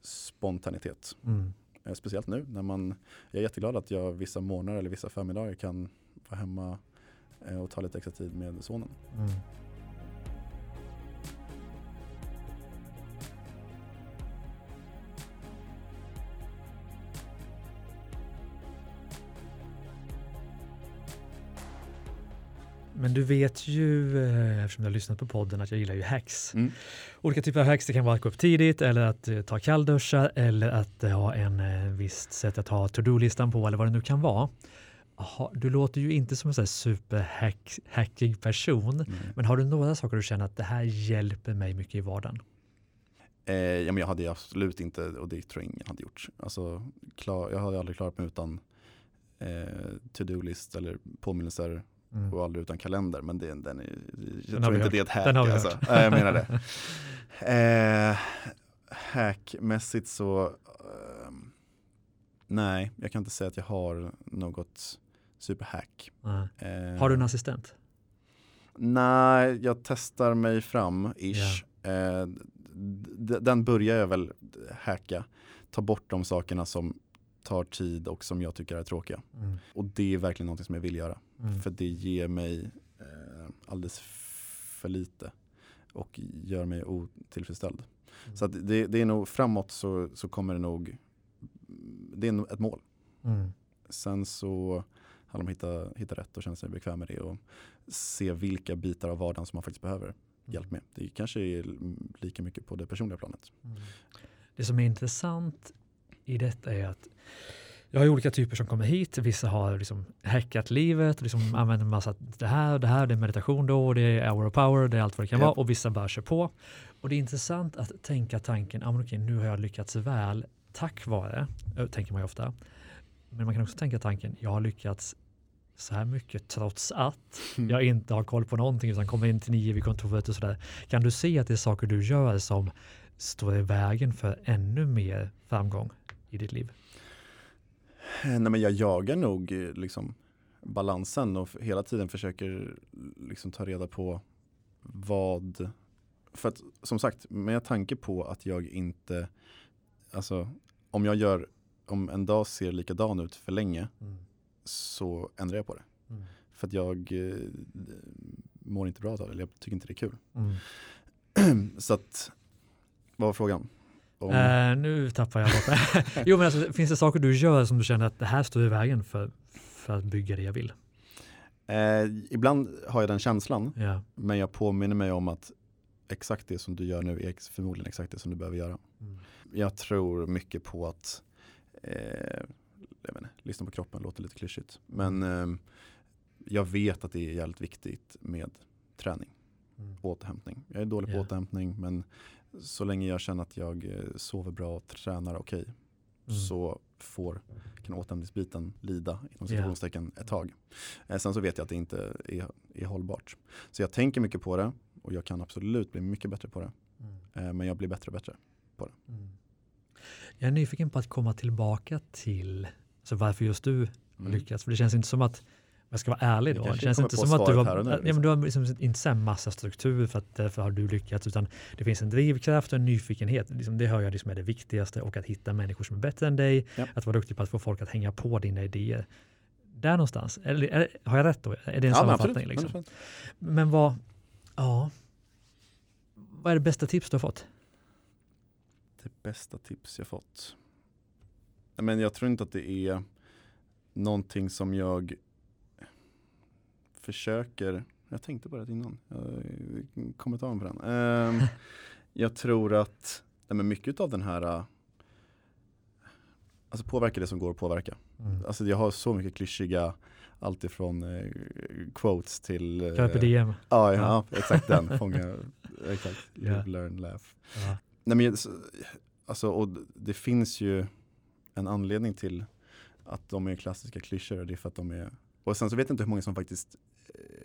spontanitet. Mm. Eh, Speciellt nu när man, jag är jätteglad att jag vissa morgnar eller vissa förmiddagar kan vara hemma eh, och ta lite extra tid med sonen. Mm. Men du vet ju, eh, eftersom du har lyssnat på podden, att jag gillar ju hacks. Mm. Olika typer av hacks, det kan vara att gå upp tidigt eller att eh, ta kallduschar eller att eh, ha en eh, visst sätt att ha to-do-listan på eller vad det nu kan vara. Aha, du låter ju inte som en superhackig person, Mm. men har du några saker du känner att det här hjälper mig mycket i vardagen? Eh, ja, men jag hade absolut inte, och det tror jag ingen hade gjort. Alltså, klar, jag hade aldrig klarat mig utan eh, to-do-list eller påminnelser Mm. och aldrig utan kalender. Men det, den är, jag tror inte hört. det är ett hack. Den har vi alltså. hört. Jag menar det. Eh, hackmässigt så, ehm, nej, jag kan inte säga att jag har något superhack. Eh, Har du en assistent? Nej, jag testar mig fram, ish. Eh, d- den börjar jag väl hacka. Ta bort de sakerna som tar tid och som jag tycker är tråkiga. Mm. Och det är verkligen något som jag vill göra. Mm. För det ger mig eh, alldeles för lite och gör mig otillfredsställd. Mm. Så det, det är nog framåt så, så kommer det nog, det är ett mål. Mm. Sen så handlar det om att hitta, hitta rätt och känna sig bekväm med det och se vilka bitar av vardagen som man faktiskt behöver hjälp med. Det kanske är lika mycket på det personliga planet. Mm. Det som är intressant i detta är att jag har olika typer som kommer hit. Vissa har liksom hackat livet, liksom använder en massa det här, det här, det är meditation då, det är hour of power, det är allt vad det kan Ja. vara och vissa bara kör på. Och det är intressant att tänka tanken, ah, okej, nu har jag lyckats väl tack vare, tänker man ju ofta. Men man kan också tänka tanken, jag har lyckats så här mycket trots att Mm. jag inte har koll på någonting utan kommer in till nio vid kontoret och sådär. Kan du se att det är saker du gör som står i vägen för ännu mer framgång i ditt liv? Nej men jag jagar nog eh, liksom balansen och hela tiden försöker liksom ta reda på vad För att som sagt med tanke på att jag inte Alltså om jag gör Om en dag ser likadan ut för länge så ändrar jag på det. Mm. För att jag eh, mår inte bra av det, eller jag tycker inte det är kul. Mm. så att, vad var frågan? Om, Eh, nu tappar jag bort jo, men alltså, finns det saker du gör som du känner att det här står i vägen för, för att bygga det jag vill? eh, ibland har jag den känslan, Ja. men jag påminner mig om att exakt det som du gör nu är förmodligen exakt det som du behöver göra. Mm. Jag tror mycket på att eh, inte, lyssna på kroppen låter lite klyschigt. Men eh, jag vet att det är jävligt viktigt med träning. Mm. återhämtning. Jag är dålig på Ja. återhämtning men så länge jag känner att jag eh, sover bra och tränar okej Mm. så får, kan återhämtningsbiten lida inom Ja. citationstecken ett tag. Eh, sen så vet jag att det inte är, är hållbart. Så jag tänker mycket på det och jag kan absolut bli mycket bättre på det. Mm. Eh, men jag blir bättre och bättre. Mm. Jag är nyfiken på att komma tillbaka till alltså varför just du har Mm. lyckats. För det känns inte som att, jag ska vara ärlig då, det känns inte som att du har, nu, ja, men liksom. du har liksom inte så massa struktur för att därför har du lyckats, utan det finns en drivkraft och en nyfikenhet. Liksom, det hör jag liksom är det viktigaste och att hitta människor som är bättre än dig, Ja. att vara duktig på att få folk att hänga på dina idéer. Där någonstans, eller, är, har jag rätt då? Är det en Ja, sammanfattning? Liksom? 100%. Men vad, ja, vad är det bästa tips du har fått? Det bästa tips jag fått. Men jag tror inte att det är någonting som jag försöker, jag tänkte på det innan, jag kommer ta på den. Ehm, jag tror att nej, men mycket av den här, äh, alltså påverka det som går att påverka. Mm. Alltså jag har så mycket klyschiga, alltifrån eh, quotes till eh, Carpe diem. Ja, ja, Ja. exakt den. Fånga, exakt. Ja. Live, learn, laugh. Ja. Nej, men, så- alltså, och det finns ju en anledning till att de är klassiska klyschor och det är för att de är och sen så vet jag inte hur många som faktiskt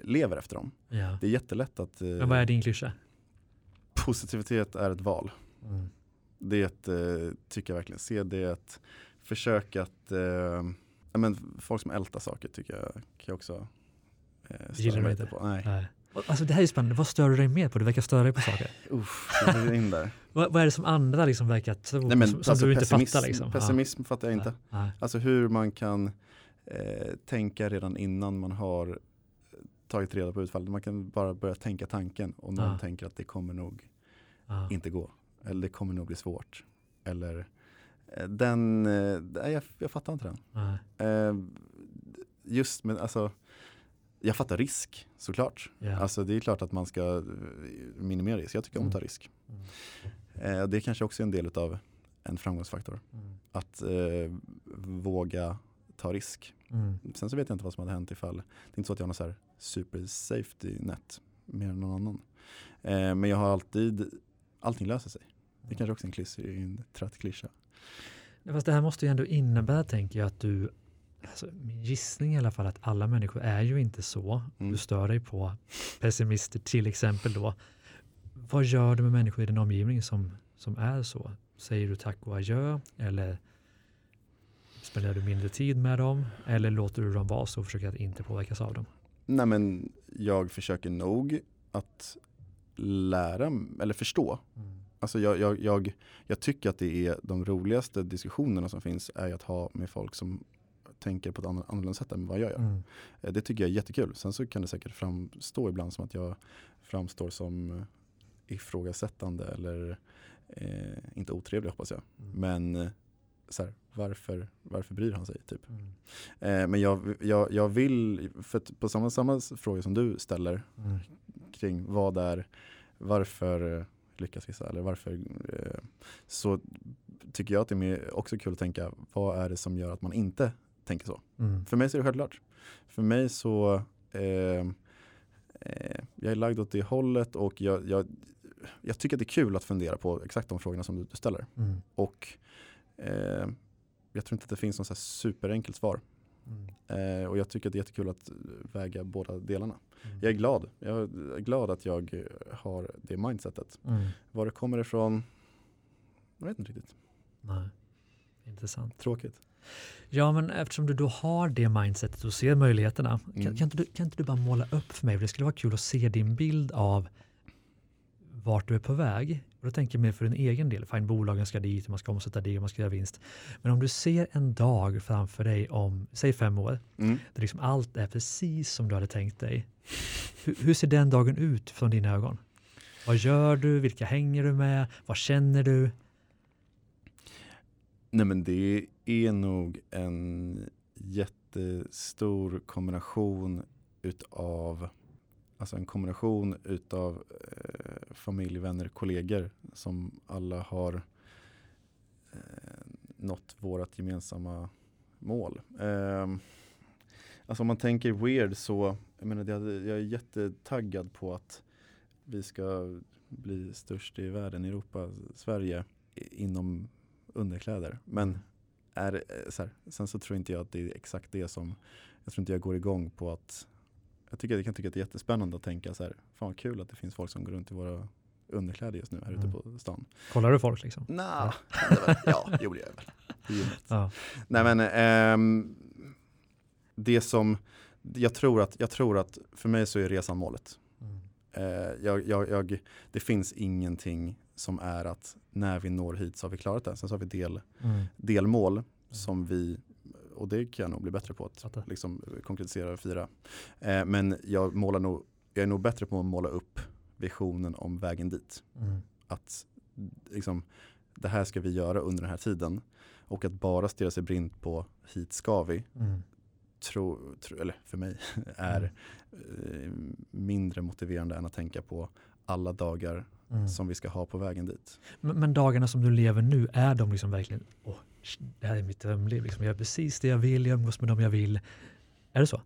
lever efter dem. Ja. Det är jättelätt att eh, Men vad är din klyscha? positivitet är ett val. Mm. Det eh, tycker jag verkligen, se det ett försök att, eh, ja, men folk som ältar saker tycker jag kan jag också eh, störa mig lite på. Nej, Nej. Alltså det här är spännande. Vad stör du dig mer på? Du verkar störa dig på saker. uff, jag in där. vad, vad är det som andra liksom verkar tro Nej, men, som, som alltså, du inte fattar? Liksom? pessimism fattar jag Ja. inte. Ja. Alltså hur man kan eh, tänka redan innan man har tagit reda på utfallet. Man kan bara börja tänka tanken och någon Ja. tänker att det kommer nog Ja. inte gå. Eller det kommer nog bli svårt. Eller eh, den, eh, nej, jag, jag fattar inte den. Eh, just med, alltså jag fattar risk såklart. Ja. Alltså det är klart att man ska minimera risk. Jag tycker om att ta Mm. risk. Mm. Eh, det är kanske också är en del av en framgångsfaktor. Mm. Att eh, våga ta risk. Mm. Sen så vet jag inte vad som hade hänt ifall, det är inte så att jag har någon så här super safety net mer än någon annan. Eh, men jag har alltid, allting löser sig. Det kanske också är en, en trött klyscha. Fast det här måste ju ändå innebära, tänker jag, att du Alltså, min gissning i alla fall att alla människor är ju inte så. Mm. Du stör dig på pessimister till exempel då. Vad gör du med människor i din omgivning som, som är så? Säger du tack och adjö eller spenderar du mindre tid med dem eller låter du dem vara så och försöker att inte påverkas av dem? Nej men jag försöker nog att lära, eller förstå. Alltså jag, jag, jag, jag tycker att det är de roligaste diskussionerna som finns är att ha med folk som tänker på ett annorlunda sätt än vad jag gör. Mm. Eh, Det tycker jag är jättekul. Sen så kan det säkert framstå ibland som att jag framstår som ifrågasättande eller eh, inte otrevlig hoppas jag. Mm. Men eh, så här, varför, varför bryr han sig? Typ. Mm. Eh, men jag, jag, jag vill, för på samma, samma fråga som du ställer Mm. kring vad är, varför lyckas vissa eller varför, eh, så tycker jag att det är också kul att tänka vad är det som gör att man inte tänker så. Mm. För mig så är det självklart. För mig så eh, eh, jag är lagd åt det hållet och jag, jag, jag tycker att det är kul att fundera på exakt de frågorna som du, du ställer. Mm. Och eh, jag tror inte att det finns något så superenkelt svar. Mm. Eh, och jag tycker att det är jättekul att väga båda delarna. Mm. Jag är glad. Jag är glad att jag har det mindsetet. Mm. Var det kommer ifrån, jag vet inte riktigt. Nej. Intressant. Tråkigt. Ja, men eftersom du då har det mindsetet och ser möjligheterna, kan, Mm. kan, inte du, kan inte du bara måla upp för mig? För det skulle vara kul att se din bild av vart du är på väg. Och då tänker jag mer för din egen del. Fine, bolagen ska dit, man ska omsätta det, man ska göra vinst. Men om du ser en dag framför dig om, säg fem år, Mm. där liksom allt är precis som du hade tänkt dig. Hur, hur ser den dagen ut från dina ögon? Vad gör du? Vilka hänger du med? Vad känner du? Nej men det är nog en jättestor kombination utav Alltså en kombination utav eh, familj, vänner, kollegor som alla har eh, nått vårat gemensamma mål. Eh, alltså om man tänker weird så, jag menar jag, jag är jättetaggad på att vi ska bli störst i världen, Europa, Sverige inom underkläder. Men är, eh, så här, sen så tror inte jag att det är exakt det som, jag tror inte jag går igång på att, jag, tycker, jag kan tycka att det är jättespännande att tänka så här, fan vad kul att det finns folk som går runt i våra underkläder just nu här ute Mm. på stan. Kollar du folk liksom? Nah, var- ja, det gjorde jag väl. Ja. Nej men ehm, det som, jag tror, att, jag tror att för mig så är resan målet. Mm. Eh, jag, jag, jag, det finns ingenting som är att när vi når hit så har vi klarat det. Sen så har vi del, Mm. delmål som vi, och det kan jag nog bli bättre på att liksom, konkretisera och fira. Eh, men jag, målar nog, jag är nog bättre på att måla upp visionen om vägen dit. Mm. Att liksom, det här ska vi göra under den här tiden. Och att bara stirra sig blind på hit ska vi, Mm. tro, tro, eller för mig, är eh, mindre motiverande än att tänka på alla dagar Mm. som vi ska ha på vägen dit. Men, men dagarna som du lever nu, är de liksom verkligen, åh, det här är mitt drömliv, liksom, jag gör precis det jag vill, jag umgås med dem jag vill. Är det så? Eh,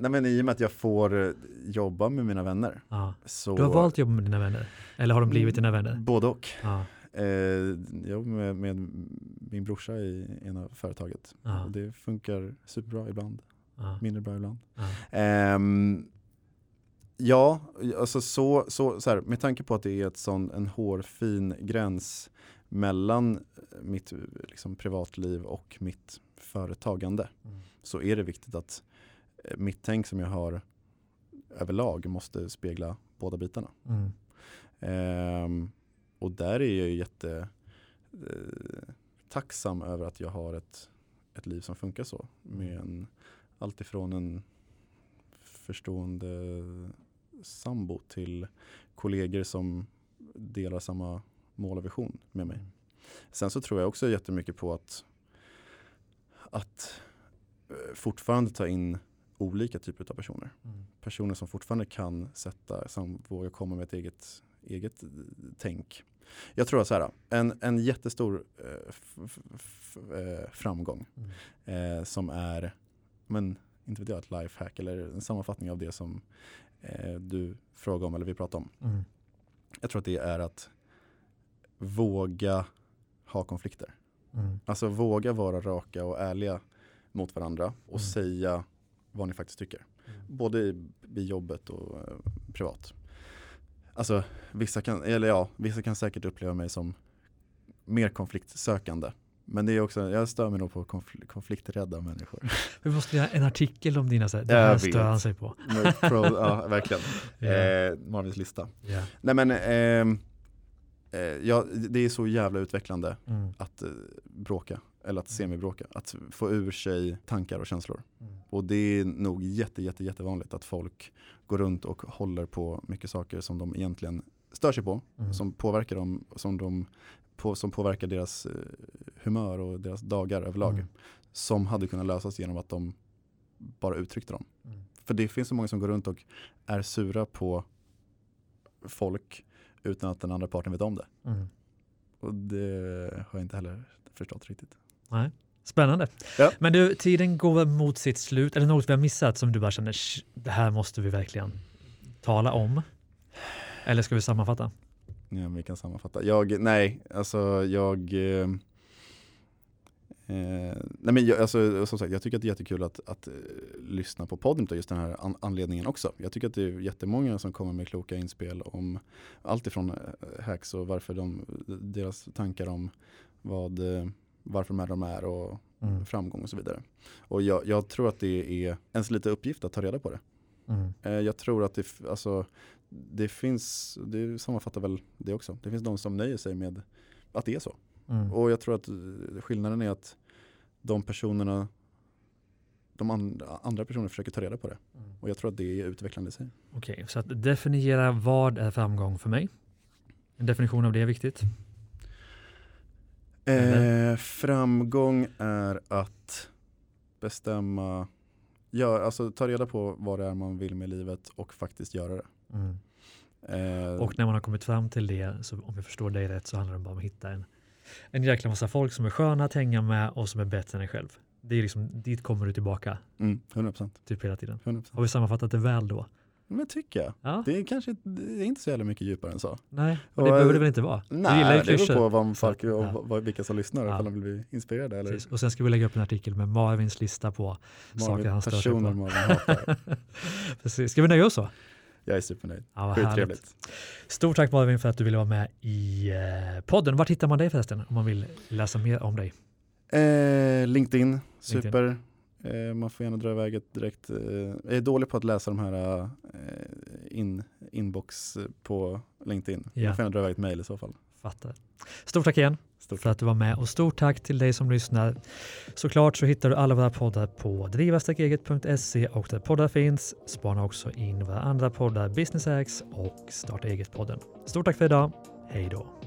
nej men I och med att jag får eh, jobba med mina vänner. Ja. Så, Du har valt att jobba med dina vänner? Eller har de blivit dina vänner? Både och. Ja. Eh, jag jobbar med, med min brorsa i ena företaget. Ja. Och det funkar superbra ibland, mindre bra ibland. Ja. Ja, alltså så, så, så här, med tanke på att det är ett sån, en hårfin gräns mellan mitt liksom, privatliv och mitt företagande Mm. så är det viktigt att eh, mitt tänk som jag har överlag måste spegla båda bitarna. Mm. Ehm, och där är jag jätte eh, tacksam över att jag har ett, ett liv som funkar så. Med en, allt ifrån en förstående sambo till kollegor som delar samma mål och vision med mig. Sen så tror jag också jättemycket på att, att eh, fortfarande ta in olika typer av personer. Mm. Personer som fortfarande kan sätta, som vågar komma med ett eget, eget eh, tänk. Jag tror att så här, en, en jättestor eh, f- f- f- eh, framgång Mm. eh, som är, men inte vet jag, ett lifehack eller en sammanfattning av det som eh, du frågar om eller vi pratar om. Mm. Jag tror att det är att våga ha konflikter. Mm. Alltså våga vara raka och ärliga mot varandra och Mm. säga vad ni faktiskt tycker. Mm. Både i, i jobbet och eh, privat. Alltså vissa kan, eller ja, vissa kan säkert uppleva mig som mer konfliktsökande. Men det är också, jag stör mig nog på konfl- konflikträdda människor. Vi måste göra en artikel om dina, så här, det här stör han sig på. Pro, ja, verkligen. Ja. Eh, Marvins lista. Ja. Nej men, ehm, eh, ja, det är så jävla utvecklande Mm. att eh, bråka. Eller att semibråka. Att få ur sig tankar och känslor. Mm. Och det är nog jätte, jätte, jättevanligt att folk går runt och håller på mycket saker som de egentligen stör sig på. Mm. Som påverkar dem, som, de, på, som påverkar deras eh, humör och deras dagar överlag. Mm. Som hade kunnat lösas genom att de bara uttryckte dem. Mm. För det finns så många som går runt och är sura på folk utan att den andra parten vet om det. Mm. och det har jag inte heller förstått riktigt. Nej. Spännande. Ja. Men du, tiden går mot sitt slut. Eller något vi har missat som du bara känner, "Sh, det här måste vi verkligen tala om? Eller ska vi sammanfatta? Ja, vi kan sammanfatta. Jag, nej, alltså jag eh, Eh, nej men jag, alltså, som sagt, jag tycker att det är jättekul att, att eh, lyssna på podden av just den här an anledningen också. Jag tycker att det är jättemånga som kommer med kloka inspel om allt ifrån eh, hacks och varför de, deras tankar om vad, eh, varför de är de är och Mm. framgång och så vidare. Och jag, jag tror att det är ens lite uppgift att ta reda på det. Mm. Eh, jag tror att det, alltså, det finns, det sammanfattar väl det också. Det finns de som nöjer sig med att det är så. Mm. Och jag tror att eh, skillnaden är att de personerna, de and, andra personer försöker ta reda på det. Mm. Och jag tror att det är utvecklande i sig. Okej, så att definiera vad är framgång för mig? En definition av det är viktigt. Eh, framgång är att bestämma, ja, alltså ta reda på vad det är man vill med livet och faktiskt göra det. Mm. Eh, Och när man har kommit fram till det, så om jag förstår dig rätt, så handlar det bara om att hitta en, en jäkla massa folk som är sköna att hänga med och som är bättre än dig själv. Det är liksom, dit kommer du tillbaka mm, 100%. typ hela tiden. 100%. Har vi sammanfattat det väl då? Men tycker jag. Ja, Det är kanske det är inte så jävla mycket djupare än så. nej, och det behöver det väl inte vara? du gillar ju Nej, det beror på vad folk, och ja. vad, vilka som lyssnar, Ja. ifall de vill bli inspirerade eller Precis. Och sen ska vi lägga upp en artikel med Marvins lista på saker Marvin, han stör sig på. Marvin hatar. Precis. Ska vi nöja oss så? Jag är supernöjd. Ja, härligt. trevligt. Stort tack Marvin för att du ville vara med i eh, podden. Vart hittar man dig förresten om man vill läsa mer om dig? Eh, LinkedIn, super. Eh, man får gärna dra iväg ett direkt. Eh, jag är dålig på att läsa de här eh, in, inbox på LinkedIn. Ja. Man får gärna dra iväg ett mail i så fall. Fattar. Stort tack igen Stort för att du var med och stort tack till dig som lyssnar. Såklart så hittar du alla våra poddar på drivastarkeget.se och där poddar finns. Spana också in våra andra poddar Business Hacks och Starta eget-podden. Stort tack för idag. Hej då!